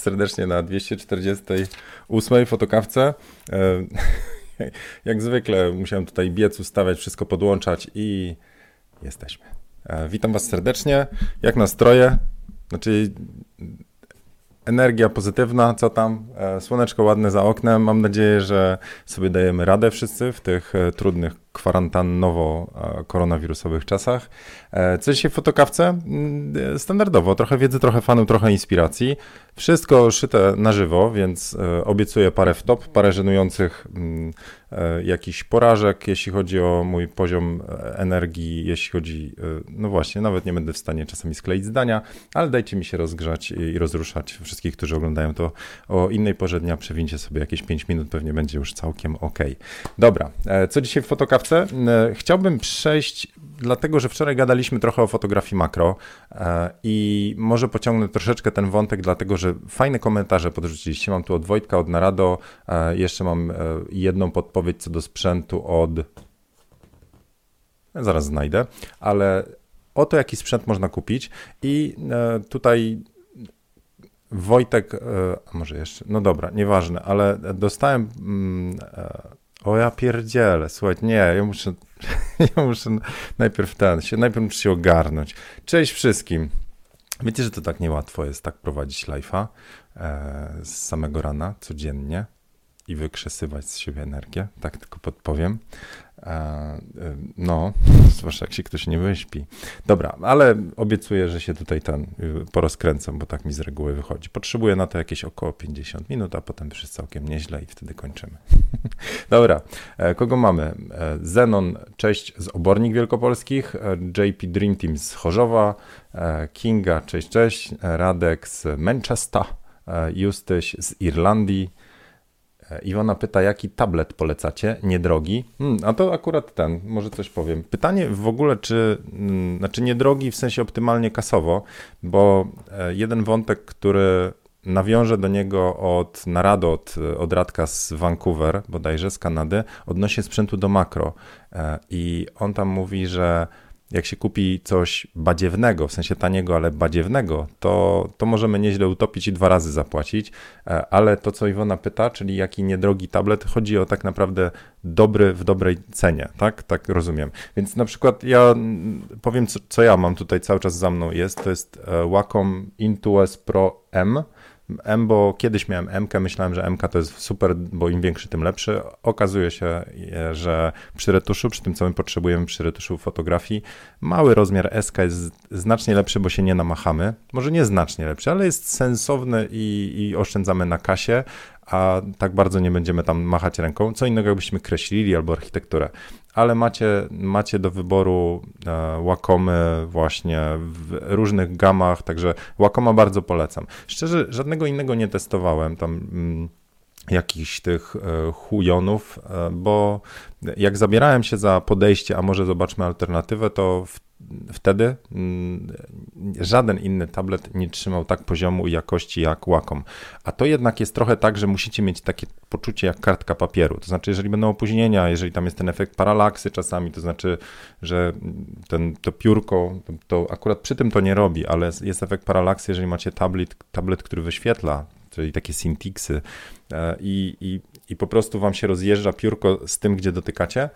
serdecznie na 248 fotokawce. E, jak zwykle musiałem tutaj biec, ustawiać, wszystko podłączać i jesteśmy. E, witam Was serdecznie. Jak nastroje? Znaczy, energia pozytywna, co tam? E, słoneczko ładne za oknem. Mam nadzieję, że sobie dajemy radę wszyscy w tych trudnych kwarantannowo-koronawirusowych czasach. Co dzisiaj w fotokawce? Mm, standardowo, trochę wiedzy, trochę fanów, trochę inspiracji. Wszystko szyte na żywo, więc e, obiecuję parę wtop, parę żenujących mm, e, jakichś porażek, jeśli chodzi o mój poziom e, energii, jeśli chodzi, no właśnie, nawet nie będę w stanie czasami skleić zdania, ale dajcie mi się rozgrzać i rozruszać wszystkich, którzy oglądają to o innej porze dnia, przewincie sobie jakieś 5 minut, pewnie będzie już całkiem ok. Dobra, co dzisiaj w fotokawce? Chciałbym przejść dlatego, że wczoraj gadaliśmy trochę o fotografii makro e, i może pociągnę troszeczkę ten wątek, dlatego że fajne komentarze podrzuciliście. Mam tu od Wojtka, od Narado, e, jeszcze mam e, jedną podpowiedź co do sprzętu od... Zaraz znajdę, ale oto jaki sprzęt można kupić i tutaj Wojtek, a może jeszcze, no dobra, nieważne, ale dostałem mm, o ja pierdzielę, słuchaj, nie, ja muszę, ja muszę najpierw ten, się, najpierw muszę się ogarnąć. Cześć wszystkim. Wiecie, że to tak niełatwo jest tak prowadzić live'a e, z samego rana, codziennie i wykrzesywać z siebie energię, tak tylko podpowiem. E, no, zwłaszcza jak się ktoś nie wyśpi. Dobra, ale obiecuję, że się tutaj ten y, porozkręcam, bo tak mi z reguły wychodzi. Potrzebuję na to jakieś około 50 minut, a potem już jest całkiem nieźle i wtedy kończymy. Dobra, e, kogo mamy? E, Zenon, cześć z Obornik Wielkopolskich, JP Dream Team z Chorzowa, Kinga, cześć, cześć, Radek z Manchester, Justyś z Irlandii, Iwona pyta, jaki tablet polecacie, niedrogi? Hmm, a to akurat ten, może coś powiem. Pytanie w ogóle, czy, hmm, znaczy niedrogi w sensie optymalnie kasowo, bo e, jeden wątek, który nawiążę do niego od narado od, od Radka z Vancouver, bodajże z Kanady, odnośnie sprzętu do makro. E, I on tam mówi, że jak się kupi coś badziewnego, w sensie taniego, ale badziewnego, to, to możemy nieźle utopić i dwa razy zapłacić. E, ale to, co Iwona pyta, czyli jaki niedrogi tablet, chodzi o tak naprawdę dobry w dobrej cenie, tak? Tak rozumiem. Więc na przykład ja powiem, co, co ja mam tutaj cały czas za mną jest, to jest e, Wacom Intuos Pro M M, bo kiedyś miałem M, myślałem, że M to jest super, bo im większy, tym lepszy. Okazuje się, e, że przy retuszu, przy tym, co my potrzebujemy przy retuszu fotografii, mały rozmiar SK jest znacznie lepszy, bo się nie namachamy. Może nie znacznie lepszy, ale jest sensowny i, i oszczędzamy na kasie, a tak bardzo nie będziemy tam machać ręką. Co innego, jakbyśmy kreślili albo architekturę. Ale macie, macie do wyboru e, Wacomy właśnie w różnych gamach, także Wacoma bardzo polecam. Szczerze, żadnego innego nie testowałem tam. Mm, jakichś tych e, hujonów, e, bo jak zabierałem się za podejście, a może zobaczmy alternatywę, to w wtedy mm, żaden inny tablet nie trzymał tak poziomu i jakości jak Wacom. A to jednak jest trochę tak, że musicie mieć takie poczucie jak kartka papieru. To znaczy, jeżeli będą opóźnienia, jeżeli tam jest ten efekt paralaksy czasami, to znaczy, że ten, to piórko, to, to akurat przy tym to nie robi, ale jest efekt paralaksy, jeżeli macie tablet, tablet który wyświetla, czyli takie Syntixy e, i, i, i po prostu wam się rozjeżdża piórko z tym, gdzie dotykacie,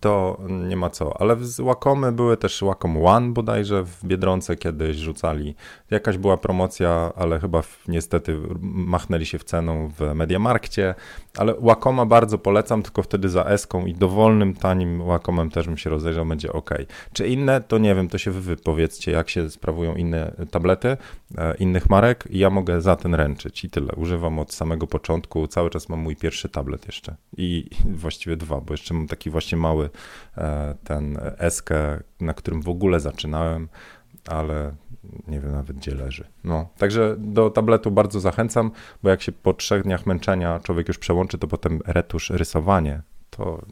to nie ma co. Ale Łakomy były też Łakom One bodajże w Biedronce kiedyś rzucali. Jakaś była promocja, ale chyba niestety machnęli się w ceną w Mediamarkcie. Ale Łakoma bardzo polecam, tylko wtedy za eską i dowolnym, tanim Łakomem też bym się rozejrzał, będzie ok. Czy inne, to nie wiem, to się wy wypowiedzcie, jak się sprawują inne tablety e, innych marek. Ja mogę za ten ręczyć i tyle. Używam od samego początku. Cały czas mam mój pierwszy tablet jeszcze i właściwie dwa, bo jeszcze mam taki właśnie mały mały e, ten eskę, na którym w ogóle zaczynałem, ale nie wiem nawet gdzie leży. No, także do tabletu bardzo zachęcam, bo jak się po trzech dniach męczenia człowiek już przełączy, to potem retusz, rysowanie, to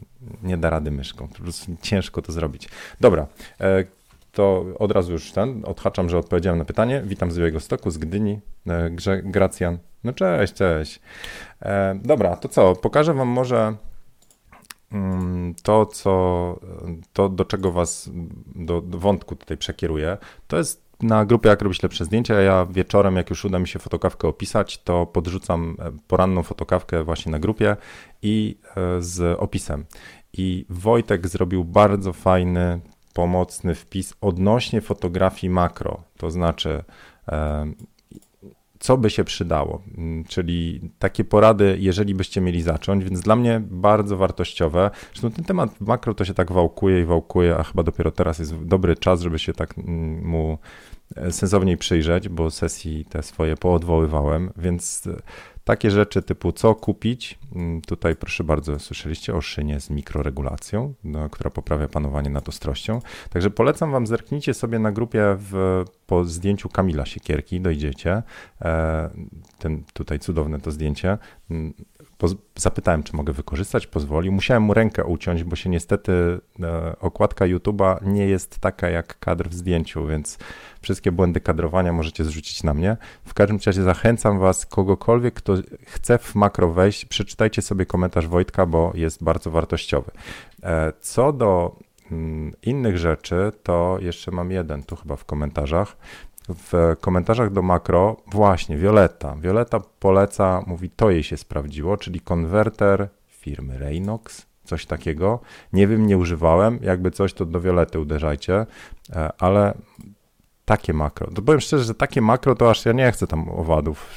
nie da rady myszką. Po prostu ciężko to zrobić. Dobra, e, to od razu już ten, odhaczam, że odpowiedziałem na pytanie. Witam z Białego Stoku, z Gdyni, e, Gracjan. No cześć, cześć. Dobra, to co, pokażę wam może to, co, to do czego was, do, do wątku tutaj przekieruję, to jest na grupie Jak robić lepsze zdjęcia. Ja wieczorem, jak już uda mi się fotokawkę opisać, to podrzucam e, poranną fotokawkę właśnie na grupie i e, z opisem. I Wojtek zrobił bardzo fajny, pomocny wpis odnośnie fotografii makro. To znaczy, co by się przydało, mm, czyli takie porady, jeżeli byście mieli zacząć, więc dla mnie bardzo wartościowe. Zresztą ten temat makro to się tak wałkuje i wałkuje, a chyba dopiero teraz jest dobry czas, żeby się tak mm, mu e, sensowniej przyjrzeć, bo sesji te swoje poodwoływałem, więc takie rzeczy typu co kupić, mm, tutaj proszę bardzo, słyszeliście o szynie z mikroregulacją, no, która poprawia panowanie nad ostrością. Także polecam wam, zerknijcie sobie na grupie w, po zdjęciu Kamila Siekierki, dojdziecie. E, ten tutaj cudowne to zdjęcie. Zapytałem, czy mogę wykorzystać, pozwolił. Musiałem mu rękę uciąć, bo się niestety e, okładka YouTube'a nie jest taka jak kadr w zdjęciu, więc wszystkie błędy kadrowania możecie zrzucić na mnie. W każdym razie zachęcam Was, kogokolwiek, kto chce w makro wejść, przeczytajcie sobie komentarz Wojtka, bo jest bardzo wartościowy. E, co do mm, innych rzeczy, to jeszcze mam jeden tu chyba w komentarzach. W komentarzach do makro, właśnie Violeta. Violeta poleca, mówi, to jej się sprawdziło, czyli konwerter firmy Reynox, coś takiego. Nie wiem, nie używałem. Jakby coś, to do Violety uderzajcie, e, ale takie makro. To powiem szczerze, że takie makro to aż ja nie chcę tam owadów.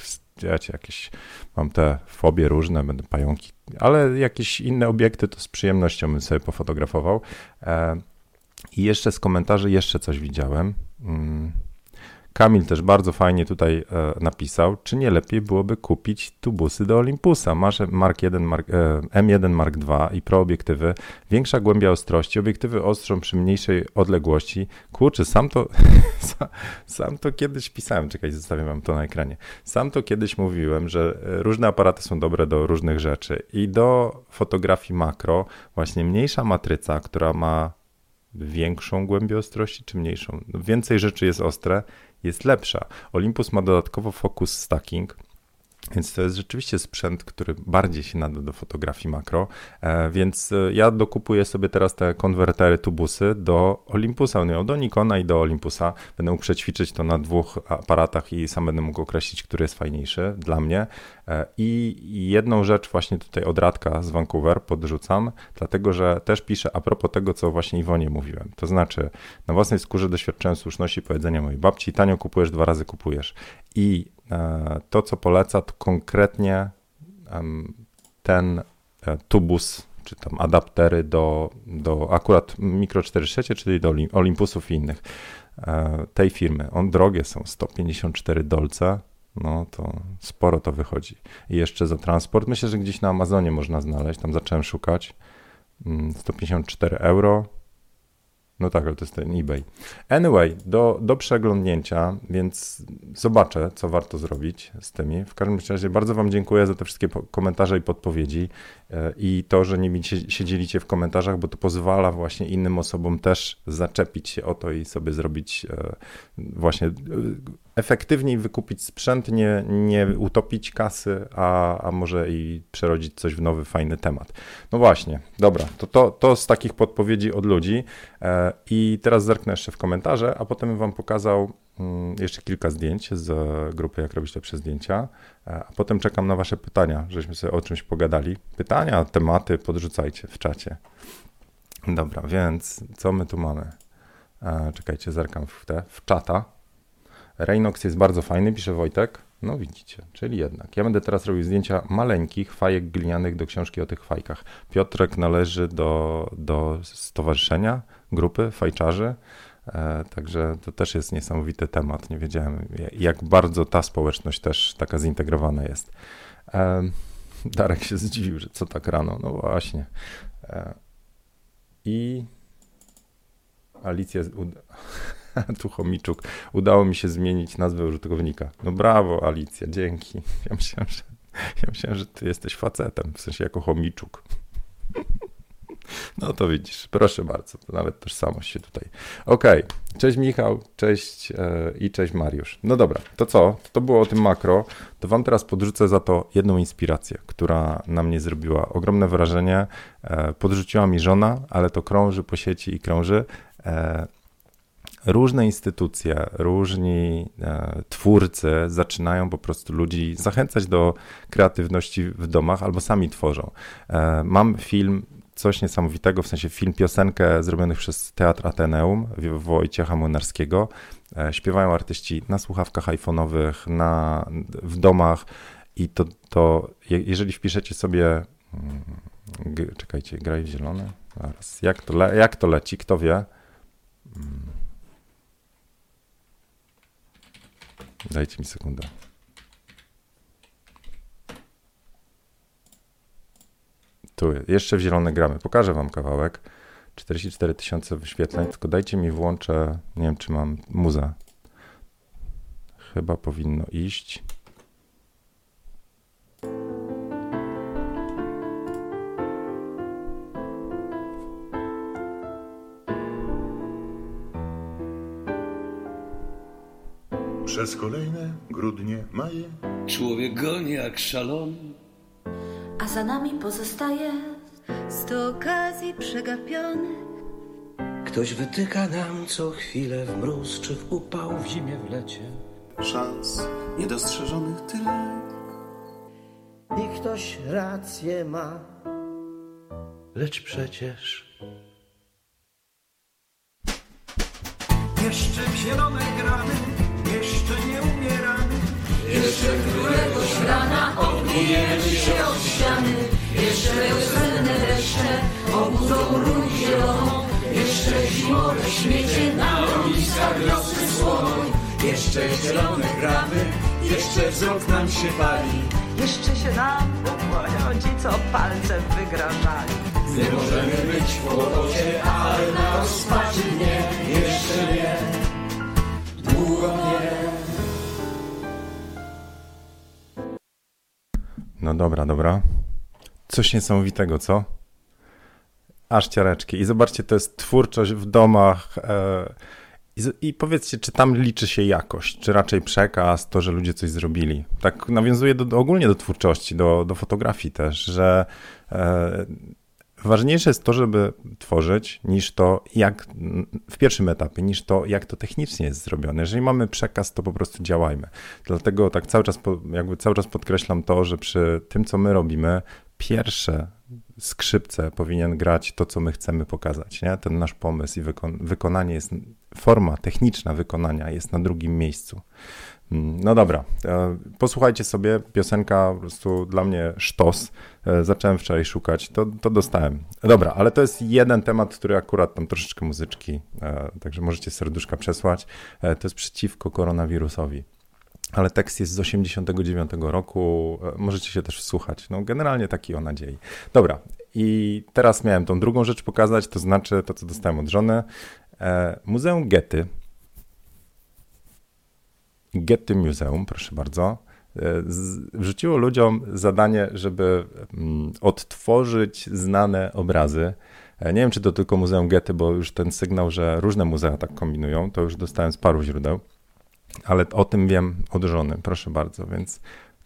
Wiecie, jakieś mam te fobie różne, będę pająki, ale jakieś inne obiekty to z przyjemnością bym sobie pofotografował. E, I jeszcze z komentarzy jeszcze coś widziałem. Kamil też bardzo fajnie tutaj e, napisał, czy nie lepiej byłoby kupić tubusy do Olympusa. Masz Mark 1, Mark, e, M1 Mark II i pro obiektywy, większa głębia ostrości, obiektywy ostrzą przy mniejszej odległości. Kurczę, sam to, sam to kiedyś pisałem, czekaj, zostawiam wam to na ekranie. Sam to kiedyś mówiłem, że e, różne aparaty są dobre do różnych rzeczy i do fotografii makro właśnie mniejsza matryca, która ma większą głębię ostrości czy mniejszą? Więcej rzeczy jest ostre, jest lepsza. Olympus ma dodatkowo focus stacking, więc to jest rzeczywiście sprzęt, który bardziej się nada do fotografii makro, e, więc e, ja dokupuję sobie teraz te konwertery tubusy do Olympusa, no, do Nikona i do Olympusa. Będę mógł przećwiczyć to na dwóch aparatach i sam będę mógł określić, który jest fajniejszy dla mnie. E, I jedną rzecz właśnie tutaj od Radka z Vancouver podrzucam, dlatego że też piszę a propos tego, co właśnie Iwonie mówiłem. To znaczy, na własnej skórze doświadczyłem słuszności powiedzenia mojej babci, tanio kupujesz, dwa razy kupujesz. I to, co poleca, to konkretnie ten e, tubus, czy tam adaptery do, do akurat Micro 4.6, czyli do Olympusów i innych e, tej firmy. On drogie są, 154 dolce, no to sporo to wychodzi. I jeszcze za transport, myślę, że gdzieś na Amazonie można znaleźć, tam zacząłem szukać, 154 mm, euro, no tak, ale to jest ten eBay. Anyway, do, do przeglądnięcia, więc zobaczę, co warto zrobić z tymi. W każdym razie bardzo Wam dziękuję za te wszystkie komentarze i podpowiedzi e, i to, że nie się dzielicie w komentarzach, bo to pozwala właśnie innym osobom też zaczepić się o to i sobie zrobić e, właśnie e, efektywniej wykupić sprzęt, nie, nie utopić kasy, a, a może i przerodzić coś w nowy, fajny temat. No właśnie, dobra, to, to, to z takich podpowiedzi od ludzi e, i teraz zerknę jeszcze w komentarze, a potem wam pokazał mm, jeszcze kilka zdjęć z grupy Jak robić lepsze zdjęcia, e, a potem czekam na wasze pytania, żeśmy sobie o czymś pogadali. Pytania, tematy podrzucajcie w czacie. Dobra, więc co my tu mamy? E, czekajcie, zerkam w te, w czata. Reynox jest bardzo fajny, pisze Wojtek. No widzicie, czyli jednak. Ja będę teraz robił zdjęcia maleńkich fajek glinianych do książki o tych fajkach. Piotrek należy do, do stowarzyszenia, grupy fajczarzy, e, także to też jest niesamowity temat. Nie wiedziałem, jak bardzo ta społeczność też taka zintegrowana jest. E, Darek się zdziwił, że co tak rano. No właśnie. E, I Alicja... tu chomiczuk, udało mi się zmienić nazwę użytkownika. No brawo, Alicja, dzięki. Ja myślałem, że, ja myślałem, że ty jesteś facetem, w sensie jako chomiczuk. No to widzisz, proszę bardzo, nawet tożsamość się tutaj. Okej, okay. cześć Michał, cześć yy, i cześć Mariusz. No dobra, to co? To było o tym makro. To wam teraz podrzucę za to jedną inspirację, która na mnie zrobiła ogromne wrażenie. Yy, podrzuciła mi żona, ale to krąży po sieci i krąży. Yy, różne instytucje, różni e, twórcy zaczynają po prostu ludzi zachęcać do kreatywności w domach albo sami tworzą. E, mam film, coś niesamowitego, w sensie film, piosenkę zrobionych przez Teatr Ateneum Wojciecha Młynarskiego. E, śpiewają artyści na słuchawkach iPhone'owych, na, w domach i to, to jeżeli wpiszecie sobie mm, czekajcie, graj w zielone. Jak to, le, jak to leci? Kto wie? Mm. Dajcie mi sekundę. Tu jeszcze w zielone gramy. Pokażę wam kawałek. 44 tysiące wyświetleń, tylko dajcie mi włączę, nie wiem czy mam muzę. Chyba powinno iść. Przez kolejne grudnie, maje. Człowiek goni jak szalony. A za nami pozostaje sto okazji przegapionych. Ktoś wytyka nam co chwilę w mróz czy w upał, w zimie, w lecie. Szans niedostrzeżonych tyle. I ktoś rację ma. Lecz przecież Jeszcze w zielone gramy, jeszcze nie umieramy. Jeszcze któregoś rana odbijemy się od ściany Jeszcze wiosenne deszcze obudzą rój zieloną Jeszcze zimowe śmiecie na lotniskach wiosny słoną Jeszcze zielone gramy, jeszcze wzrok nam się pali. Jeszcze się nam ci, co palcem wygrażali. Nie możemy być w kłopocie, ale na rozpaczy nie, jeszcze nie. Długo nie. No dobra, dobra. Coś niesamowitego, co? Aż ciareczki. I zobaczcie, to jest twórczość w domach. E, i, powiedzcie, czy tam liczy się jakość, czy raczej przekaz, to, że ludzie coś zrobili. Tak nawiązuje do, do, ogólnie do twórczości, do, do fotografii też, że e, ważniejsze jest to, żeby tworzyć, niż to, jak w pierwszym etapie, niż to, jak to technicznie jest zrobione. Jeżeli mamy przekaz, to po prostu działajmy. Dlatego tak cały czas, jakby cały czas podkreślam to, że przy tym, co my robimy, pierwsze skrzypce powinien grać to, co my chcemy pokazać. Nie? Ten nasz pomysł i wykon wykonanie jest, forma techniczna wykonania jest na drugim miejscu. No dobra, posłuchajcie sobie, piosenka po prostu dla mnie sztos. Zacząłem wczoraj szukać, to, to dostałem. Dobra, ale to jest jeden temat, który akurat tam troszeczkę muzyczki, także możecie serduszka przesłać. To jest przeciwko koronawirusowi ale tekst jest z 89 roku, możecie się też wsłuchać. No, generalnie taki o nadziei. Dobra, i teraz miałem tą drugą rzecz pokazać, to znaczy to, co dostałem od żony. E, Muzeum Getty. Getty Museum, proszę bardzo. E, wrzuciło ludziom zadanie, żeby mm, odtworzyć znane obrazy. E, nie wiem, czy to tylko Muzeum Getty, bo już ten sygnał, że różne muzea tak kombinują, to już dostałem z paru źródeł ale o tym wiem od żony, proszę bardzo, więc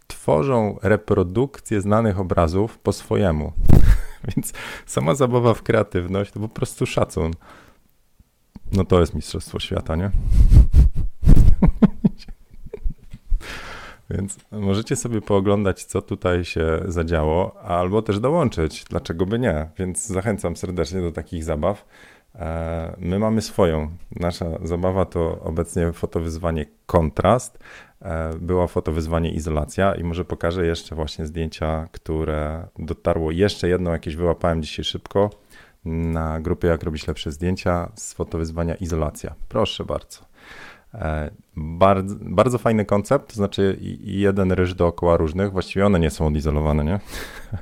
tworzą reprodukcje znanych obrazów po swojemu. więc sama zabawa w kreatywność to po prostu szacun. No to jest Mistrzostwo Świata, nie? Więc możecie sobie pooglądać, co tutaj się zadziało, albo też dołączyć. Dlaczego by nie? Więc zachęcam serdecznie do takich zabaw. E, my mamy swoją. Nasza zabawa to obecnie fotowyzwanie kontrast. E, była fotowyzwanie izolacja i może pokażę jeszcze właśnie zdjęcia, które dotarło. Jeszcze jedno jakieś wyłapałem dzisiaj szybko na grupie Jak robić lepsze zdjęcia z fotowyzwania izolacja. Proszę bardzo. E, bardzo, bardzo fajny koncept, to znaczy jeden ryż dookoła różnych, właściwie one nie są odizolowane, nie?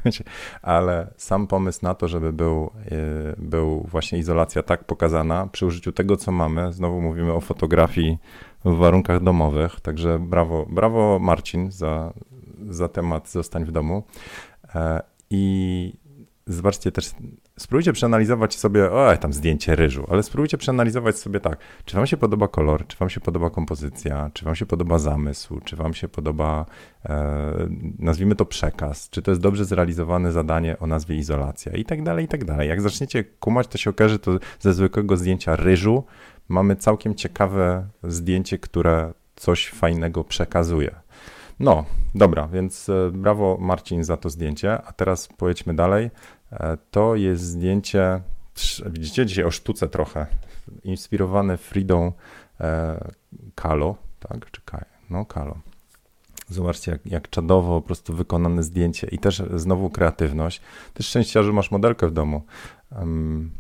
ale sam pomysł na to, żeby był, e, był właśnie izolacja tak pokazana przy użyciu tego, co mamy, znowu mówimy o fotografii w warunkach domowych, także brawo, brawo Marcin za, za temat zostań w domu e, i zobaczcie też, spróbujcie przeanalizować sobie, o, tam zdjęcie ryżu, ale spróbujcie przeanalizować sobie tak, czy wam się podoba kolor, czy wam się podoba kompozycja, czy wam się podoba zamysł, czy wam się podoba, e, nazwijmy to przekaz, czy to jest dobrze zrealizowane zadanie o nazwie izolacja i tak dalej, i tak dalej. Jak zaczniecie kumać, to się okaże, to ze zwykłego zdjęcia ryżu mamy całkiem ciekawe zdjęcie, które coś fajnego przekazuje. No, dobra, więc e, brawo Marcin za to zdjęcie. A teraz pojedźmy dalej. E, to jest zdjęcie, widzicie dzisiaj o sztuce trochę, inspirowane Fridą Kalo, tak? Czy Kaj? No, Kalo. Zobaczcie, jak, jak czadowo po prostu wykonane zdjęcie i też znowu kreatywność. Też szczęścia, że masz modelkę w domu. Um,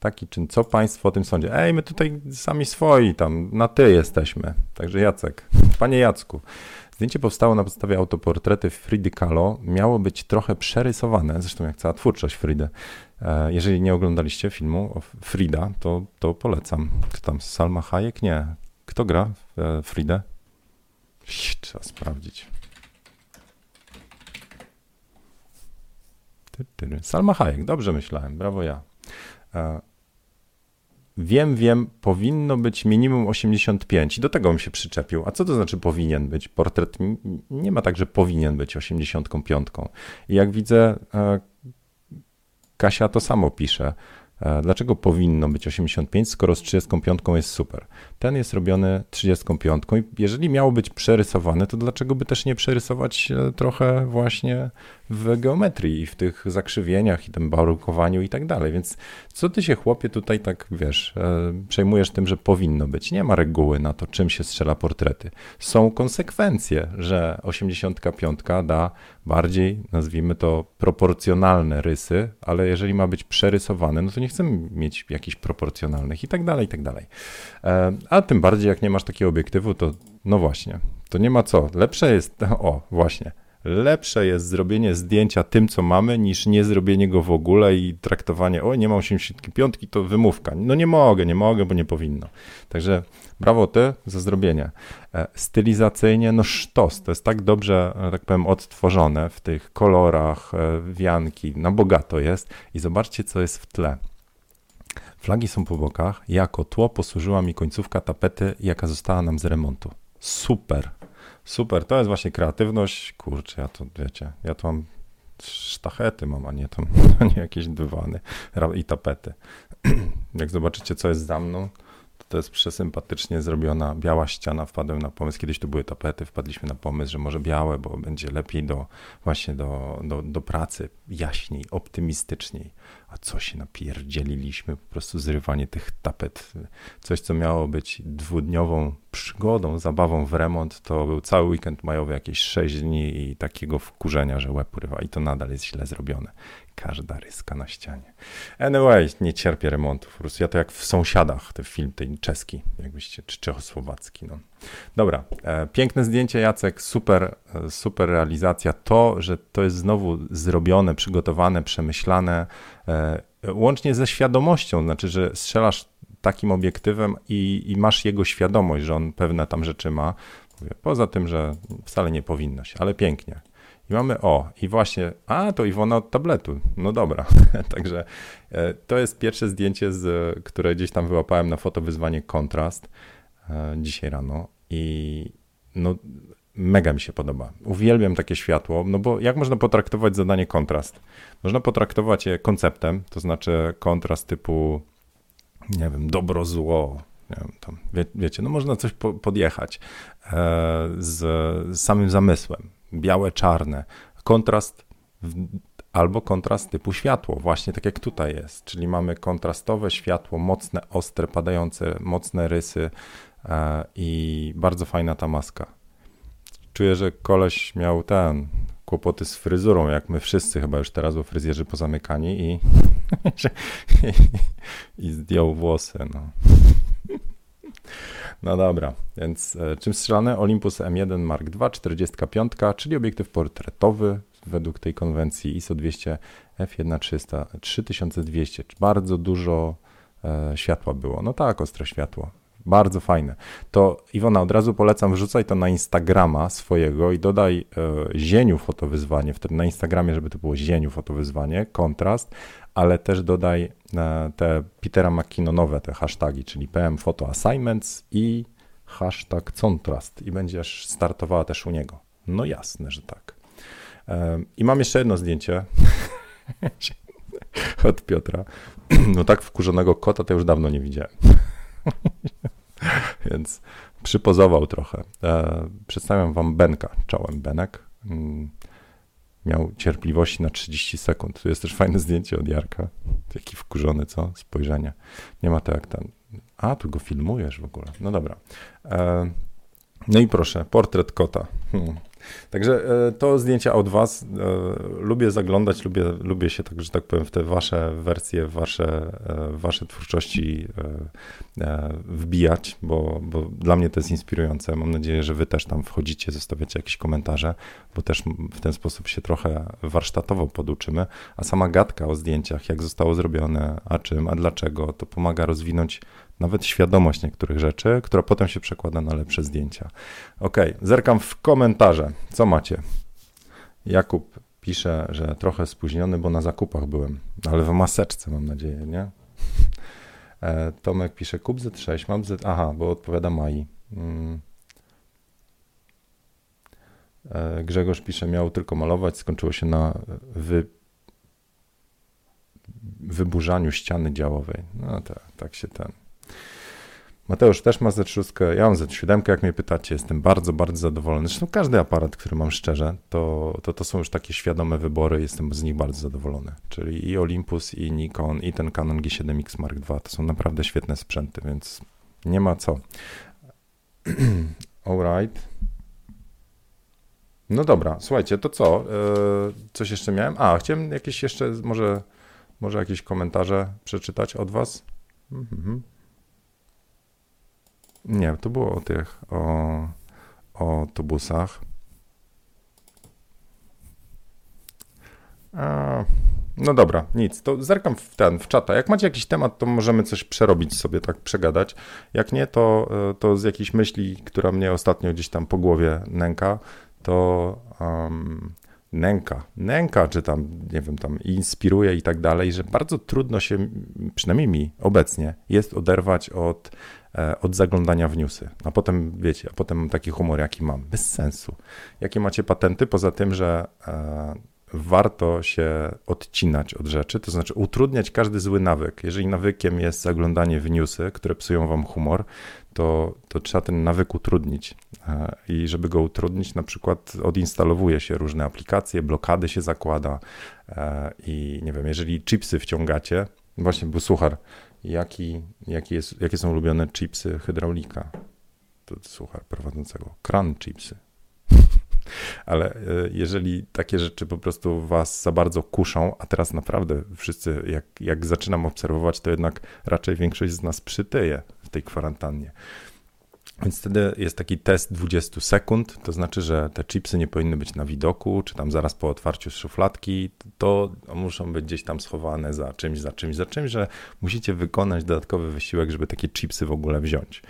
taki czyn. Co państwo o tym sądzie? Ej, my tutaj sami swoi, tam na ty jesteśmy. Także Jacek, panie Jacku. Zdjęcie powstało na podstawie autoportrety Fridy Kahlo. Miało być trochę przerysowane, zresztą jak cała twórczość Fridy. E, jeżeli nie oglądaliście filmu Frida, to, to polecam. Kto tam? Salma Hayek? Nie. Kto gra w e, Fridę? Trzeba sprawdzić. Salma Hayek, dobrze myślałem, brawo ja. Wiem, wiem, powinno być minimum 85 i do tego bym się przyczepił. A co to znaczy powinien być? Portret nie ma tak, że powinien być 85. I jak widzę, e, Kasia to samo pisze. E, dlaczego powinno być 85, skoro z 35 jest super? Ten jest robiony 35 i jeżeli miało być przerysowane, to dlaczego by też nie przerysować e, trochę właśnie w geometrii i w tych zakrzywieniach i tym barukowaniu i tak dalej. Więc co ty się chłopie tutaj tak, wiesz, e, przejmujesz tym, że powinno być. Nie ma reguły na to, czym się strzela portrety. Są konsekwencje, że 85 da bardziej, nazwijmy to, proporcjonalne rysy, ale jeżeli ma być przerysowane, no to nie chcemy mieć jakichś proporcjonalnych i tak dalej, i tak dalej. E, a tym bardziej, jak nie masz takiego obiektywu, to no właśnie, to nie ma co. Lepsze jest, o właśnie, lepsze jest zrobienie zdjęcia tym, co mamy, niż nie zrobienie go w ogóle i traktowanie, o nie mam 85, to wymówka. No nie mogę, nie mogę, bo nie powinno. Także brawo ty za zrobienie. E, stylizacyjnie, no sztos, to jest tak dobrze, tak powiem, odtworzone w tych kolorach, e, wianki, na bogato jest i zobaczcie, co jest w tle. Flagi są po bokach. Jako tło posłużyła mi końcówka tapety, jaka została nam z remontu. Super, super. To jest właśnie kreatywność. Kurczę, ja to wiecie, ja to mam sztachety mam, a nie, to, nie jakieś dywany i tapety. Jak zobaczycie, co jest za mną, to jest przesympatycznie zrobiona biała ściana. Wpadłem na pomysł, kiedyś to były tapety, wpadliśmy na pomysł, że może białe, bo będzie lepiej do, właśnie do, do, do pracy, jaśniej, optymistyczniej a co się napierdzieliliśmy, po prostu zrywanie tych tapet. Coś, co miało być dwudniową przygodą, zabawą w remont, to był cały weekend majowy, jakieś 6 dni i takiego wkurzenia, że łeb urywa i to nadal jest źle zrobione. Każda ryska na ścianie. Anyway, nie cierpię remontów. Ja to jak w sąsiadach, ten film, ten czeski, jakbyście, czy czechosłowacki. No. Dobra, e, piękne zdjęcie, Jacek, super, e, super realizacja. To, że to jest znowu zrobione, przygotowane, przemyślane, e, łącznie ze świadomością, znaczy, że strzelasz takim obiektywem i, i masz jego świadomość, że on pewne tam rzeczy ma. Poza tym, że wcale nie powinno się, ale pięknie. I mamy, o, i właśnie, a to Iwona od tabletu. No dobra. Także to jest pierwsze zdjęcie, z, które gdzieś tam wyłapałem na fotowyzwanie Kontrast dzisiaj rano i no, mega mi się podoba. Uwielbiam takie światło, no bo jak można potraktować zadanie kontrast? Można potraktować je konceptem, to znaczy kontrast typu, nie wiem, dobro, zło, wiem, tam, wie, wiecie, no można coś po, podjechać e, z, z, samym zamysłem, białe, czarne, kontrast w, albo kontrast typu światło, właśnie tak jak tutaj jest, czyli mamy kontrastowe światło, mocne, ostre, padające, mocne rysy, E, i bardzo fajna ta maska. Czuję, że koleś miał ten kłopoty z fryzurą, jak my wszyscy chyba już teraz, bo fryzjerzy pozamykani i, i zdjął włosy. No. No dobra, więc e, czym strzelane? Olympus M1 Mark II 45, czyli obiektyw portretowy według tej konwencji ISO 200 f1.300 3200. Bardzo dużo e, światła było. No tak, ostre światło. Bardzo fajne. To Iwona, od razu polecam, wrzucaj to na Instagrama swojego i dodaj e, zieniu fotowyzwanie, wtedy na Instagramie, żeby to było zieniu fotowyzwanie, kontrast, ale też dodaj e, te Petera McKinnonowe, te hasztagi, czyli PM Photo Assignments i hashtag contrast i będziesz startowała też u niego. No jasne, że tak. E, I mam jeszcze jedno zdjęcie od Piotra. No tak wkurzonego kota to już dawno nie widziałem. Więc przypozował trochę. E, przedstawiam wam Benka, czołem Benek. Mm, miał cierpliwości na 30 sekund. Tu jest też fajne zdjęcie od Jarka. Jaki wkurzony, co? Spojrzenie. Nie ma to jak ten. A, tu go filmujesz w ogóle. No dobra. E, no i proszę, portret kota. Hmm. Także e, to zdjęcia od Was. E, lubię zaglądać, lubię, lubię się, tak, że tak powiem, w te Wasze wersje, Wasze, e, wasze twórczości wbijać, bo, bo dla mnie to jest inspirujące. Mam nadzieję, że Wy też tam wchodzicie, zostawiacie jakieś komentarze, bo też w ten sposób się trochę warsztatowo poduczymy. A sama gadka o zdjęciach, jak zostało zrobione, a czym, a dlaczego, to pomaga rozwinąć nawet świadomość niektórych rzeczy, która potem się przekłada na lepsze zdjęcia. Ok, zerkam w komentarze. Co macie? Jakub pisze, że trochę spóźniony, bo na zakupach byłem, ale w maseczce mam nadzieję, nie? E, Tomek pisze kup Z6, mam Z... Aha, bo odpowiada Mai. Mm. E, Grzegorz pisze, miał tylko malować, skończyło się na wy... wyburzaniu ściany działowej. No tak, tak się ten... Mateusz też ma Z6, ja mam Z7, jak mnie pytacie, jestem bardzo, bardzo zadowolony. Zresztą każdy aparat, który mam szczerze, to, to, to są już takie świadome wybory, jestem z nich bardzo zadowolony. Czyli i Olympus, i Nikon, i ten Canon G7X Mark II, to są naprawdę świetne sprzęty, więc nie ma co. Alright. No dobra, słuchajcie, to co? Yy, coś jeszcze miałem? A, chciałem jakieś jeszcze, może, może jakieś komentarze przeczytać od was? Mhm. Nie, to było o tych, o, o autobusach. A, no dobra, nic, to zerkam w ten, w czata. Jak macie jakiś temat, to możemy coś przerobić sobie, tak przegadać. Jak nie, to, to z jakiejś myśli, która mnie ostatnio gdzieś tam po głowie nęka, to um, nęka, nęka, czy tam, nie wiem, tam inspiruje i tak dalej, że bardzo trudno się, przynajmniej mi obecnie, jest oderwać od od zaglądania w newsy. A potem, wiecie, a potem mam taki humor, jaki mam. Bez sensu. Jakie macie patenty? Poza tym, że e, warto się odcinać od rzeczy, to znaczy utrudniać każdy zły nawyk. Jeżeli nawykiem jest zaglądanie w newsy, które psują wam humor, to, to trzeba ten nawyk utrudnić. E, I żeby go utrudnić, na przykład odinstalowuje się różne aplikacje, blokady się zakłada i nie wiem, jeżeli chipsy wciągacie, właśnie, bo słuchaj, jaki, jaki jest, jakie są ulubione chipsy hydraulika. To słuchaj prowadzącego. Kran chipsy. Ale e, jeżeli takie rzeczy po prostu was za bardzo kuszą, a teraz naprawdę wszyscy, jak, jak zaczynam obserwować, to jednak raczej większość z nas przytyje w tej kwarantannie. Więc wtedy jest taki test 20 sekund, to znaczy, że te chipsy nie powinny być na widoku, czy tam zaraz po otwarciu szufladki, to muszą być gdzieś tam schowane za czymś, za czymś, za czymś, że musicie wykonać dodatkowy wysiłek, żeby takie chipsy w ogóle wziąć.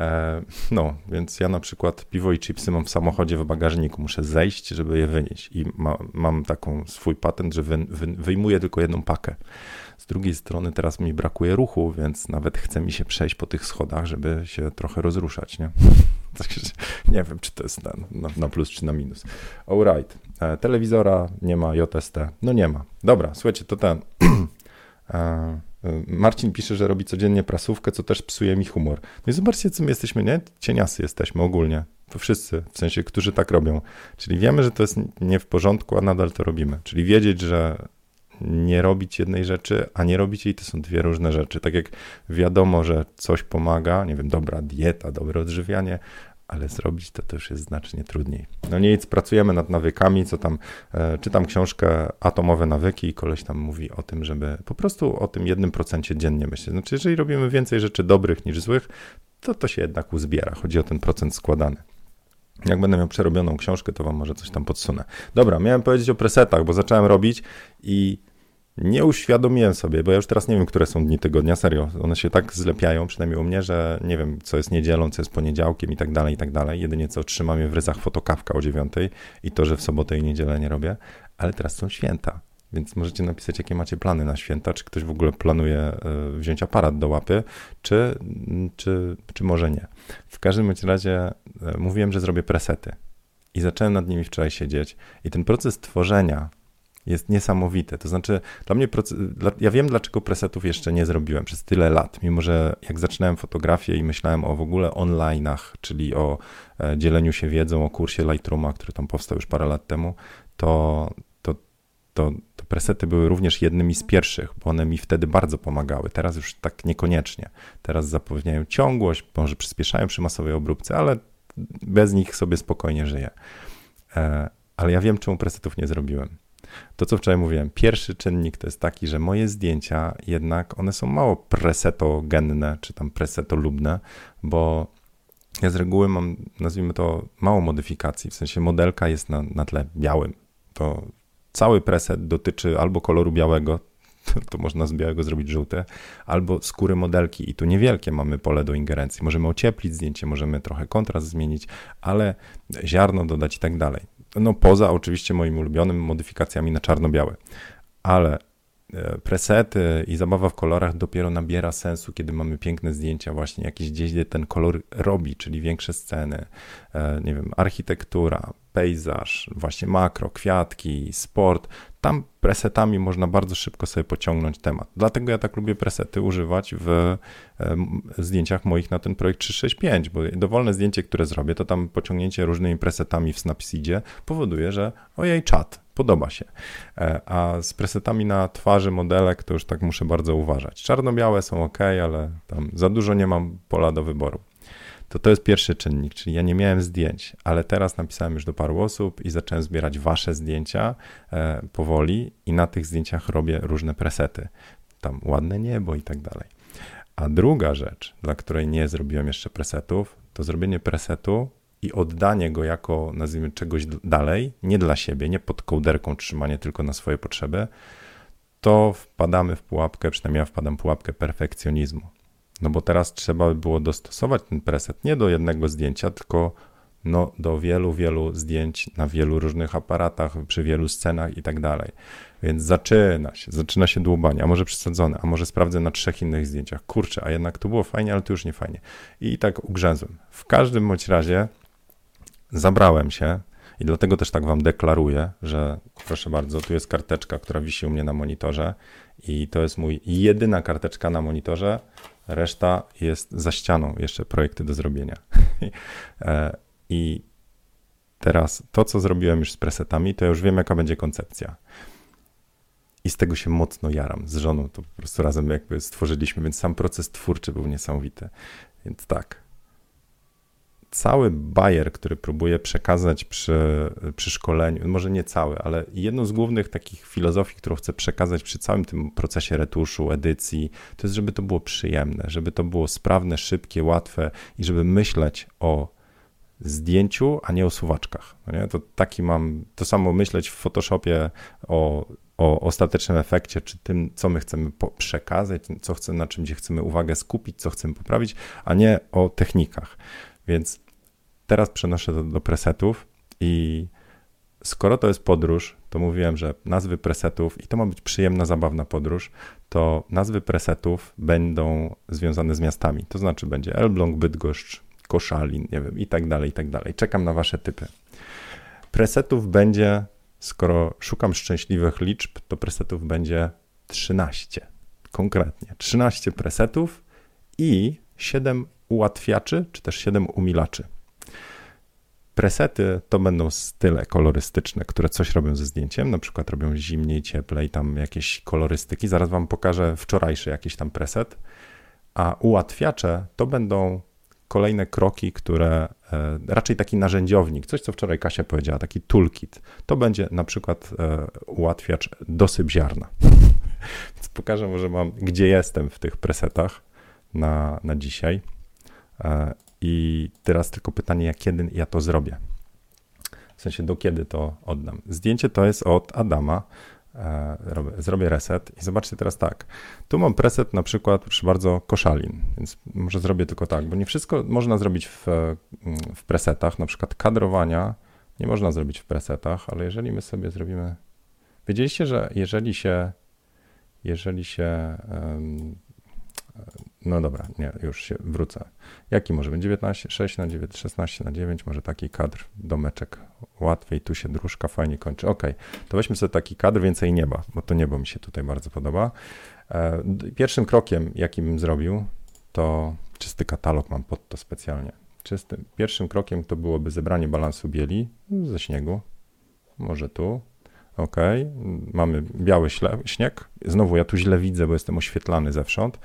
E, no, więc ja na przykład piwo i chipsy mam w samochodzie w bagażniku, muszę zejść, żeby je wynieść i ma, mam taką swój patent, że wy, wy, wyjmuję tylko jedną pakę. Z drugiej strony teraz mi brakuje ruchu, więc nawet chce mi się przejść po tych schodach, żeby się trochę rozruszać, nie? nie wiem, czy to jest na, na plus czy na minus. Alright. E, telewizora nie ma, JST. No nie ma. Dobra, słuchajcie, to ten. E, Marcin pisze, że robi codziennie prasówkę, co też psuje mi humor. No i zobaczcie, co my jesteśmy, nie? Cieniasy jesteśmy ogólnie. To wszyscy, w sensie, którzy tak robią. Czyli wiemy, że to jest nie w porządku, a nadal to robimy. Czyli wiedzieć, że nie robić jednej rzeczy, a nie robić jej to są dwie różne rzeczy. Tak jak wiadomo, że coś pomaga, nie wiem, dobra dieta, dobre odżywianie, ale zrobić to, to już jest znacznie trudniej. No nic, pracujemy nad nawykami, co tam, e, czytam książkę Atomowe nawyki i koleś tam mówi o tym, żeby po prostu o tym jednym procencie dziennie myśleć. Znaczy, jeżeli robimy więcej rzeczy dobrych niż złych, to to się jednak uzbiera. Chodzi o ten procent składany. Jak będę miał przerobioną książkę, to wam może coś tam podsunę. Dobra, miałem powiedzieć o presetach, bo zacząłem robić i nie uświadomiłem sobie, bo ja już teraz nie wiem, które są dni tygodnia, serio. One się tak zlepiają, przynajmniej u mnie, że nie wiem, co jest niedzielą, co jest poniedziałkiem i tak dalej, i tak dalej. Jedynie co trzymam je w ryzach fotokawka o dziewiątej i to, że w sobotę i niedzielę nie robię. Ale teraz są święta, więc możecie napisać, jakie macie plany na święta, czy ktoś w ogóle planuje e, wziąć aparat do łapy, czy, czy, czy może nie. W każdym razie e, mówiłem, że zrobię presety i zacząłem nad nimi wczoraj siedzieć i ten proces tworzenia jest niesamowite. To znaczy, dla mnie, ja wiem, dlaczego presetów jeszcze nie zrobiłem przez tyle lat, mimo że jak zaczynałem fotografię i myślałem o w ogóle online'ach, czyli o e, dzieleniu się wiedzą, o kursie Lightrooma, który tam powstał już parę lat temu, to, to, to, to presety były również jednymi z pierwszych, bo one mi wtedy bardzo pomagały. Teraz już tak niekoniecznie. Teraz zapewniają ciągłość, może przyspieszają przy masowej obróbce, ale bez nich sobie spokojnie żyję. E, ale ja wiem, czemu presetów nie zrobiłem to, co wczoraj mówiłem, pierwszy czynnik to jest taki, że moje zdjęcia jednak one są mało presetogenne, czy tam presetolubne, bo ja z reguły mam, nazwijmy to, mało modyfikacji, w sensie modelka jest na, na tle białym. To cały preset dotyczy albo koloru białego, to, to, można z białego zrobić żółte, albo skóry modelki i tu niewielkie mamy pole do ingerencji. Możemy ocieplić zdjęcie, możemy trochę kontrast zmienić, ale ziarno dodać i tak dalej. No poza oczywiście moimi ulubionymi modyfikacjami na czarno-białe. Ale e, presety i zabawa w kolorach dopiero nabiera sensu, kiedy mamy piękne zdjęcia, właśnie jakieś gdzieś, gdzie ten kolor robi, czyli większe sceny, e, nie wiem, architektura, pejzaż, właśnie makro, kwiatki, sport. Tam presetami można bardzo szybko sobie pociągnąć temat. Dlatego ja tak lubię presety używać w zdjęciach moich na ten projekt 365, bo dowolne zdjęcie, które zrobię, to tam pociągnięcie różnymi presetami w Snapseedzie powoduje, że ojej, czat, podoba się. E, a z presetami na twarzy modelek to już tak muszę bardzo uważać. Czarno-białe są ok, ale tam za dużo nie mam pola do wyboru to to jest pierwszy czynnik, czyli ja nie miałem zdjęć, ale teraz napisałem już do paru osób i zacząłem zbierać wasze zdjęcia e, powoli i na tych zdjęciach robię różne presety. Tam ładne niebo i tak dalej. A druga rzecz, dla której nie zrobiłem jeszcze presetów, to zrobienie presetu i oddanie go jako, nazwijmy, czegoś dalej, nie dla siebie, nie pod kołderką trzymanie tylko na swoje potrzeby, to wpadamy w pułapkę, przynajmniej ja wpadam w pułapkę perfekcjonizmu. No bo teraz trzeba by było dostosować ten preset nie do jednego zdjęcia, tylko no, do wielu, wielu zdjęć na wielu różnych aparatach, przy wielu scenach i tak dalej. Więc zaczyna się, zaczyna się dłubanie, a może przesadzone, a może sprawdzę na trzech innych zdjęciach. Kurczę, a jednak to było fajnie, ale to już nie fajnie. I tak ugrzęzłem. W każdym bądź razie zabrałem się i dlatego też tak wam deklaruję, że proszę bardzo, tu jest karteczka, która wisi u mnie na monitorze i to jest mój jedyna karteczka na monitorze, reszta jest za ścianą, jeszcze projekty do zrobienia. E, I teraz to, co zrobiłem już z presetami, to już wiem, jaka będzie koncepcja. I z tego się mocno jaram. Z żoną to po prostu razem jakby stworzyliśmy, więc sam proces twórczy był niesamowity. Więc tak, cały bajer, który próbuję przekazać przy, przy szkoleniu, może nie cały, ale jedną z głównych takich filozofii, którą chcę przekazać przy całym tym procesie retuszu, edycji, to jest, żeby to było przyjemne, żeby to było sprawne, szybkie, łatwe i żeby myśleć o zdjęciu, a nie o suwaczkach. No nie? To taki mam, to samo myśleć w Photoshopie o, o ostatecznym efekcie, czy tym, co my chcemy przekazać, co chcemy, na czym gdzie chcemy uwagę skupić, co chcemy poprawić, a nie o technikach. Więc teraz przenoszę to do presetów i skoro to jest podróż, to mówiłem, że nazwy presetów i to ma być przyjemna, zabawna podróż, to nazwy presetów będą związane z miastami. To znaczy będzie Elbląg, Bydgoszcz, Koszalin, nie wiem, i tak dalej, i tak dalej. Czekam na wasze typy. Presetów będzie, skoro szukam szczęśliwych liczb, to presetów będzie 13. Konkretnie 13 presetów i 7 ułatwiaczy, czy też 7 umilaczy. Presety to będą style kolorystyczne, które coś robią ze zdjęciem, na przykład robią zimniej, cieplej, tam jakieś kolorystyki. Zaraz wam pokażę wczorajszy jakiś tam preset. A ułatwiacze to będą kolejne kroki, które e, raczej taki narzędziownik, coś co wczoraj Kasia powiedziała, taki toolkit. To będzie na przykład e, ułatwiacz dosyp ziarna. Więc pokażę może mam, gdzie jestem w tych presetach na, na dzisiaj. E, I teraz tylko pytanie, jak kiedy ja to zrobię. W sensie, do kiedy to oddam. Zdjęcie to jest od Adama. E, zrobię reset i zobaczcie teraz tak. Tu mam preset na przykład, proszę bardzo, koszalin, więc może zrobię tylko tak, bo nie wszystko można zrobić w, w presetach, na przykład kadrowania nie można zrobić w presetach, ale jeżeli my sobie zrobimy. Wiedzieliście, że jeżeli się, jeżeli się um, No dobra, nie, już się wrócę. Jaki może być? 19, 6 na 9, 16 na 9, może taki kadr, domeczek. Łatwiej, tu się dróżka fajnie kończy. Ok, to weźmy sobie taki kadr, więcej nieba, bo to niebo mi się tutaj bardzo podoba. E, pierwszym krokiem, jaki bym zrobił, to czysty katalog mam pod to specjalnie. Czystym, pierwszym krokiem to byłoby zebranie balansu bieli ze śniegu. Może tu, Ok, mamy biały śnieg. Znowu ja tu źle widzę, bo jestem oświetlany zewsząd.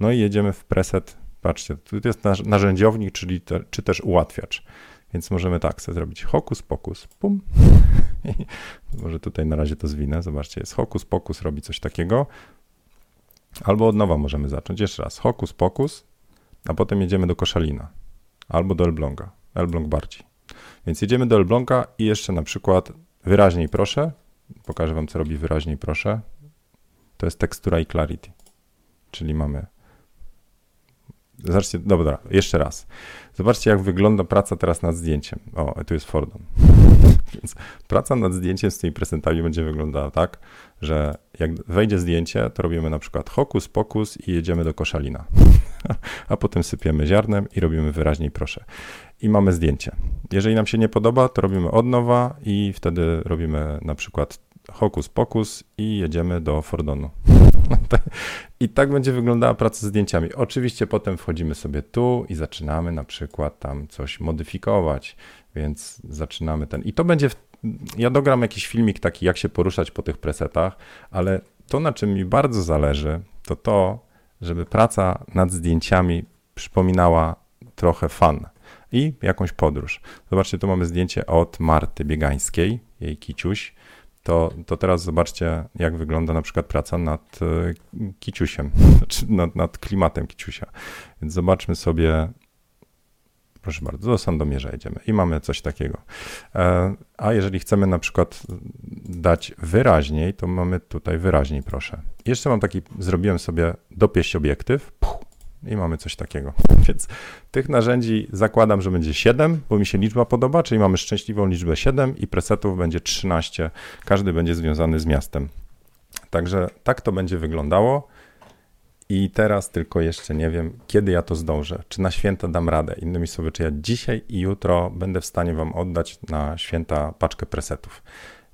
No i jedziemy w preset. Patrzcie, tu jest narzędziownik, czyli te, czy też ułatwiacz. Więc możemy tak sobie zrobić hokus pokus, pum. Może tutaj na razie to zwinę. Zobaczcie, jest hokus pokus, robi coś takiego. Albo od nowa możemy zacząć. Jeszcze raz, hokus pokus, a potem jedziemy do koszalina. Albo do Elbląga. Elbląg bardziej. Więc jedziemy do Elbląga i jeszcze na przykład wyraźniej proszę, Pokażę Wam, co robi wyraźniej, proszę. To jest tekstura i clarity. Czyli mamy. Zobaczcie, dobra, jeszcze raz. Zobaczcie, jak wygląda praca teraz nad zdjęciem. O, tu jest Fordon. Więc praca nad zdjęciem z tymi prezentami będzie wyglądała tak, że jak wejdzie zdjęcie, to robimy na przykład hokus pokus i jedziemy do koszalina. A potem sypiemy ziarnem i robimy wyraźniej proszę. I mamy zdjęcie. Jeżeli nam się nie podoba, to robimy od nowa i wtedy robimy na przykład hokus pokus i jedziemy do Fordonu. I tak będzie wyglądała praca z zdjęciami. Oczywiście potem wchodzimy sobie tu i zaczynamy na przykład tam coś modyfikować, więc zaczynamy ten. I to będzie. W... Ja dogram jakiś filmik taki, jak się poruszać po tych presetach, ale to, na czym mi bardzo zależy, to to, żeby praca nad zdjęciami przypominała trochę fan i jakąś podróż. Zobaczcie, tu mamy zdjęcie od Marty Biegańskiej, jej kiciuś to, to teraz zobaczcie, jak wygląda na przykład praca nad e, kiciusiem, znaczy nad, nad klimatem kiciusia. Więc zobaczmy sobie, proszę bardzo, do Sandomierza jedziemy i mamy coś takiego. E, a jeżeli chcemy na przykład dać wyraźniej, to mamy tutaj wyraźniej, proszę. Jeszcze mam taki, zrobiłem sobie dopieść obiektyw, puch, i mamy coś takiego. Więc tych narzędzi zakładam, że będzie 7, bo mi się liczba podoba, czyli mamy szczęśliwą liczbę 7 i presetów będzie 13. Każdy będzie związany z miastem. Także tak to będzie wyglądało. I teraz tylko jeszcze nie wiem, kiedy ja to zdążę. Czy na święta dam radę? Innymi słowy, czy ja dzisiaj i jutro będę w stanie Wam oddać na święta paczkę presetów.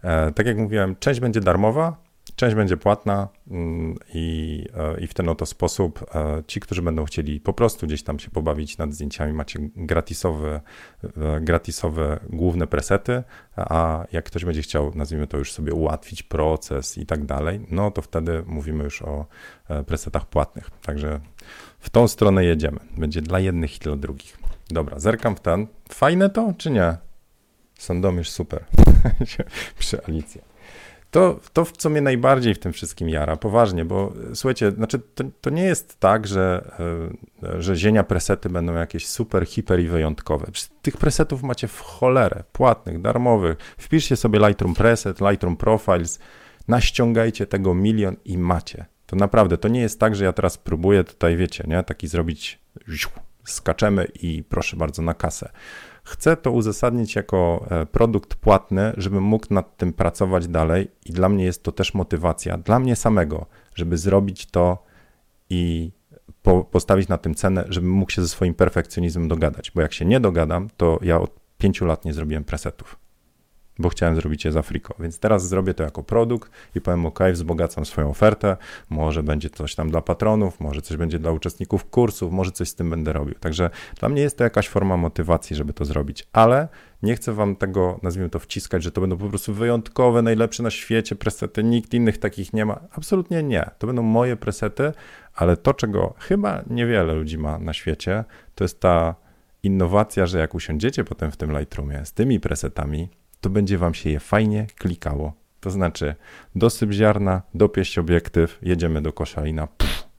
E, tak jak mówiłem, część będzie darmowa, Część będzie płatna mm, i, e, i w ten oto sposób e, ci, którzy będą chcieli po prostu gdzieś tam się pobawić nad zdjęciami, macie gratisowe, e, gratisowe główne presety, a jak ktoś będzie chciał, nazwijmy to już sobie ułatwić proces i tak dalej, no to wtedy mówimy już o presetach płatnych. Także w tą stronę jedziemy. Będzie dla jednych i dla drugich. Dobra, zerkam w ten. Fajne to, czy nie? Sandomierz super. Przy Alicja. To, to, co mnie najbardziej w tym wszystkim jara, poważnie, bo słuchajcie, znaczy to, to nie jest tak, że, e, że zienia presety będą jakieś super, hiper i wyjątkowe. Tych presetów macie w cholerę, płatnych, darmowych. Wpiszcie sobie Lightroom Preset, Lightroom Profiles, naściągajcie tego milion i macie. To naprawdę, to nie jest tak, że ja teraz próbuję tutaj, wiecie, nie, taki zrobić, skaczemy i proszę bardzo na kasę. Chcę to uzasadnić jako e, produkt płatny, żebym mógł nad tym pracować dalej, i dla mnie jest to też motywacja, dla mnie samego, żeby zrobić to i po, postawić na tym cenę, żebym mógł się ze swoim perfekcjonizmem dogadać. Bo jak się nie dogadam, to ja od pięciu lat nie zrobiłem presetów bo chciałem zrobić je z Afriko. Więc teraz zrobię to jako produkt i powiem, OK, wzbogacam swoją ofertę, może będzie coś tam dla patronów, może coś będzie dla uczestników kursów, może coś z tym będę robił. Także dla mnie jest to jakaś forma motywacji, żeby to zrobić, ale nie chcę wam tego, nazwijmy to, wciskać, że to będą po prostu wyjątkowe, najlepsze na świecie presety, nikt innych takich nie ma. Absolutnie nie. To będą moje presety, ale to, czego chyba niewiele ludzi ma na świecie, to jest ta innowacja, że jak usiądziecie potem w tym Lightroomie z tymi presetami, to będzie Wam się je fajnie klikało. To znaczy dosyp ziarna, dopieść obiektyw, jedziemy do koszalina. Pff.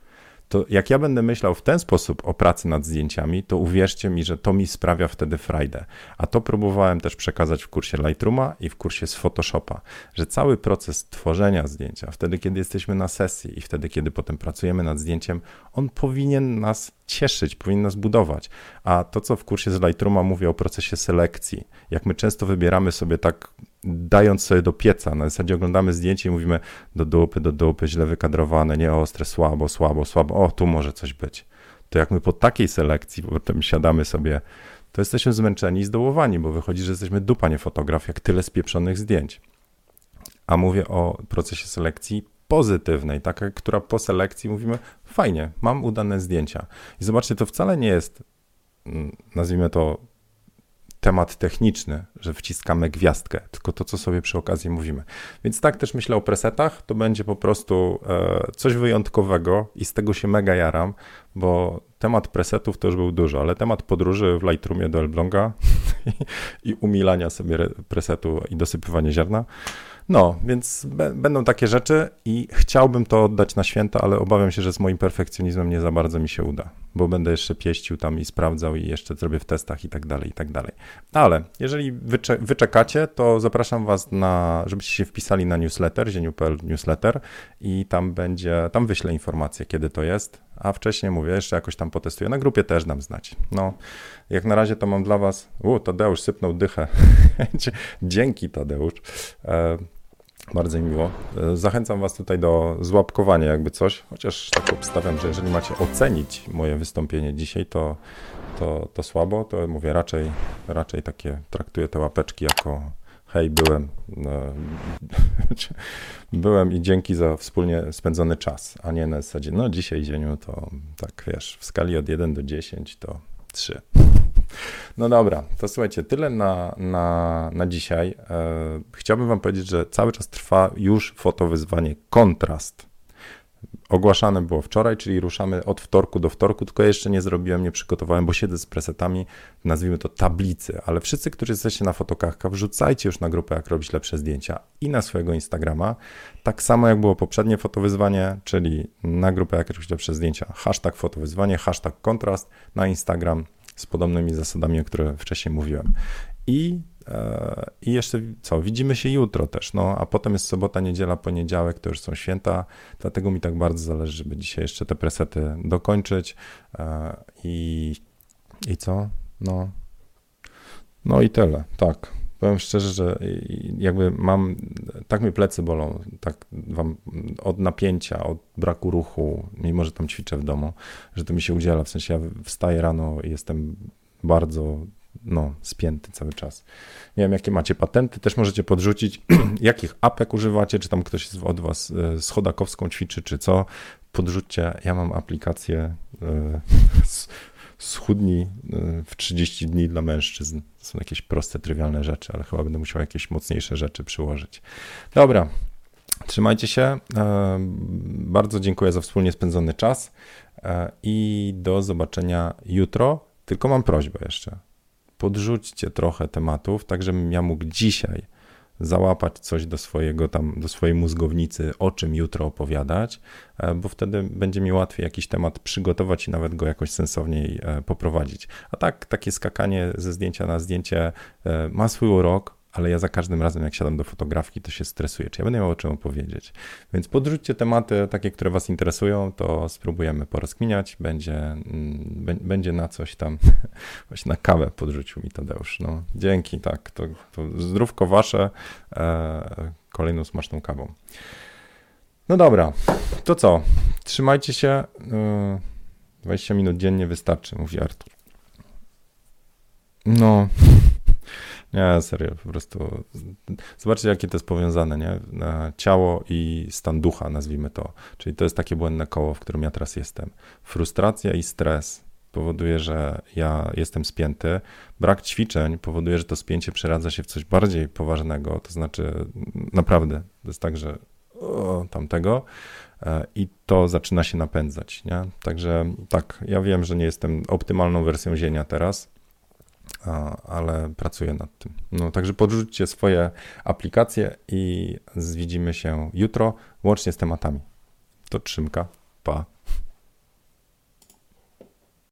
To jak ja będę myślał w ten sposób o pracy nad zdjęciami, to uwierzcie mi, że to mi sprawia wtedy frajdę. A to próbowałem też przekazać w kursie Lightrooma i w kursie z Photoshopa, że cały proces tworzenia zdjęcia, wtedy kiedy jesteśmy na sesji i wtedy kiedy potem pracujemy nad zdjęciem, on powinien nas cieszyć, powinien nas budować. A to, co w kursie z Lightrooma mówię o procesie selekcji, jak my często wybieramy sobie tak, dając sobie do pieca, na zasadzie oglądamy zdjęcie i mówimy do dupy, do dupy, źle wykadrowane, nieostre, słabo, słabo, słabo, o, tu może coś być. To jak my po takiej selekcji potem siadamy sobie, to jesteśmy zmęczeni i zdołowani, bo wychodzi, że jesteśmy dupa, nie fotograf, jak tyle spieprzonych zdjęć. A mówię o procesie selekcji pozytywnej, taka, która po selekcji mówimy, fajnie, mam udane zdjęcia. I zobaczcie, to wcale nie jest, mm, nazwijmy to, temat techniczny, że wciskamy gwiazdkę, tylko to, co sobie przy okazji mówimy. Więc tak też myślę o presetach, to będzie po prostu e, coś wyjątkowego i z tego się mega jaram, bo temat presetów to już był dużo, ale temat podróży w Lightroomie do Elbląga i, i umilania sobie presetu i dosypywania ziarna, no, więc będą takie rzeczy i chciałbym to oddać na święta, ale obawiam się, że z moim perfekcjonizmem nie za bardzo mi się uda, bo będę jeszcze pieścił tam i sprawdzał i jeszcze zrobię w testach i tak dalej, i tak dalej. Ale jeżeli wycze wyczekacie, to zapraszam was na, żebyście się wpisali na newsletter, zieniu.pl newsletter i tam będzie, tam wyślę informację, kiedy to jest, a wcześniej mówię, jeszcze jakoś tam potestuję. Na grupie też dam znać. No, jak na razie to mam dla was, u, Tadeusz sypnął dychę. Dzięki Tadeusz. Bardzo mi miło. E, zachęcam Was tutaj do złapkowania, jakby coś, chociaż tak obstawiam, że jeżeli macie ocenić moje wystąpienie dzisiaj, to, to, to słabo, to mówię raczej, raczej takie traktuję te łapeczki jako hej, byłem, e, byłem i dzięki za wspólnie spędzony czas, a nie na zasadzie, no dzisiaj dzieniu to tak wiesz, w skali od 1 do 10 to 3. No dobra, to słuchajcie, tyle na, na, na dzisiaj. E, chciałbym Wam powiedzieć, że cały czas trwa już fotowyzwanie Kontrast. Ogłaszane było wczoraj, czyli ruszamy od wtorku do wtorku, tylko jeszcze nie zrobiłem, nie przygotowałem, bo siedzę z presetami, nazwijmy to tablicy, ale wszyscy, którzy jesteście na fotokachka, wrzucajcie już na grupę, jak robić lepsze zdjęcia i na swojego Instagrama, tak samo jak było poprzednie fotowyzwanie, czyli na grupę, jak robić lepsze zdjęcia, hashtag fotowyzwanie, hashtag kontrast na Instagram, z podobnymi zasadami, o których wcześniej mówiłem. I, e, I jeszcze co, widzimy się jutro też, no a potem jest sobota, niedziela, poniedziałek, to już są święta, dlatego mi tak bardzo zależy, żeby dzisiaj jeszcze te presety dokończyć e, i, i co? No, no i tyle, tak. Powiem szczerze, że jakby mam, tak mnie plecy bolą, tak wam od napięcia, od braku ruchu, mimo że tam ćwiczę w domu, że to mi się udziela. W sensie ja wstaję rano i jestem bardzo no, spięty cały czas. Nie wiem, jakie macie patenty, też możecie podrzucić, jakich apek używacie, czy tam ktoś od was e, z chodakowską ćwiczy, czy co. Podrzućcie, ja mam aplikację e, schudni y, w 30 dni dla mężczyzn. To są jakieś proste, trywialne rzeczy, ale chyba będę musiał jakieś mocniejsze rzeczy przyłożyć. Dobra, trzymajcie się. E, bardzo dziękuję za wspólnie spędzony czas e, i do zobaczenia jutro. Tylko mam prośbę jeszcze. Podrzućcie trochę tematów, tak żebym ja mógł dzisiaj załapać coś do swojego tam, do swojej mózgownicy, o czym jutro opowiadać, e, bo wtedy będzie mi łatwiej jakiś temat przygotować i nawet go jakoś sensowniej e, poprowadzić. A tak, takie skakanie ze zdjęcia na zdjęcie e, ma swój urok, ale ja za każdym razem, jak siadam do fotografii, to się stresuję, czy ja będę miał o czym opowiedzieć. Więc podrzućcie tematy takie, które Was interesują, to spróbujemy porozkminiać, będzie, mm, będzie na coś tam, właśnie na kawę podrzucił mi Tadeusz. No, dzięki, tak, to, to zdrówko Wasze, e, kolejną smaczną kawą. No dobra, to co? Trzymajcie się. E, 20 minut dziennie wystarczy, mówi Artur. No. Nie, serio, po prostu zobaczcie, jakie to jest powiązane, nie? Ciało i stan ducha, nazwijmy to. Czyli to jest takie błędne koło, w którym ja teraz jestem. Frustracja i stres powoduje, że ja jestem spięty. Brak ćwiczeń powoduje, że to spięcie przeradza się w coś bardziej poważnego, to znaczy naprawdę, to jest tak, że o, tamtego e, i to zaczyna się napędzać, nie? Także tak, ja wiem, że nie jestem optymalną wersją zienia teraz, ale pracuję nad tym. No, także podrzućcie swoje aplikacje i widzimy się jutro, łącznie z tematami. To trzymka, pa.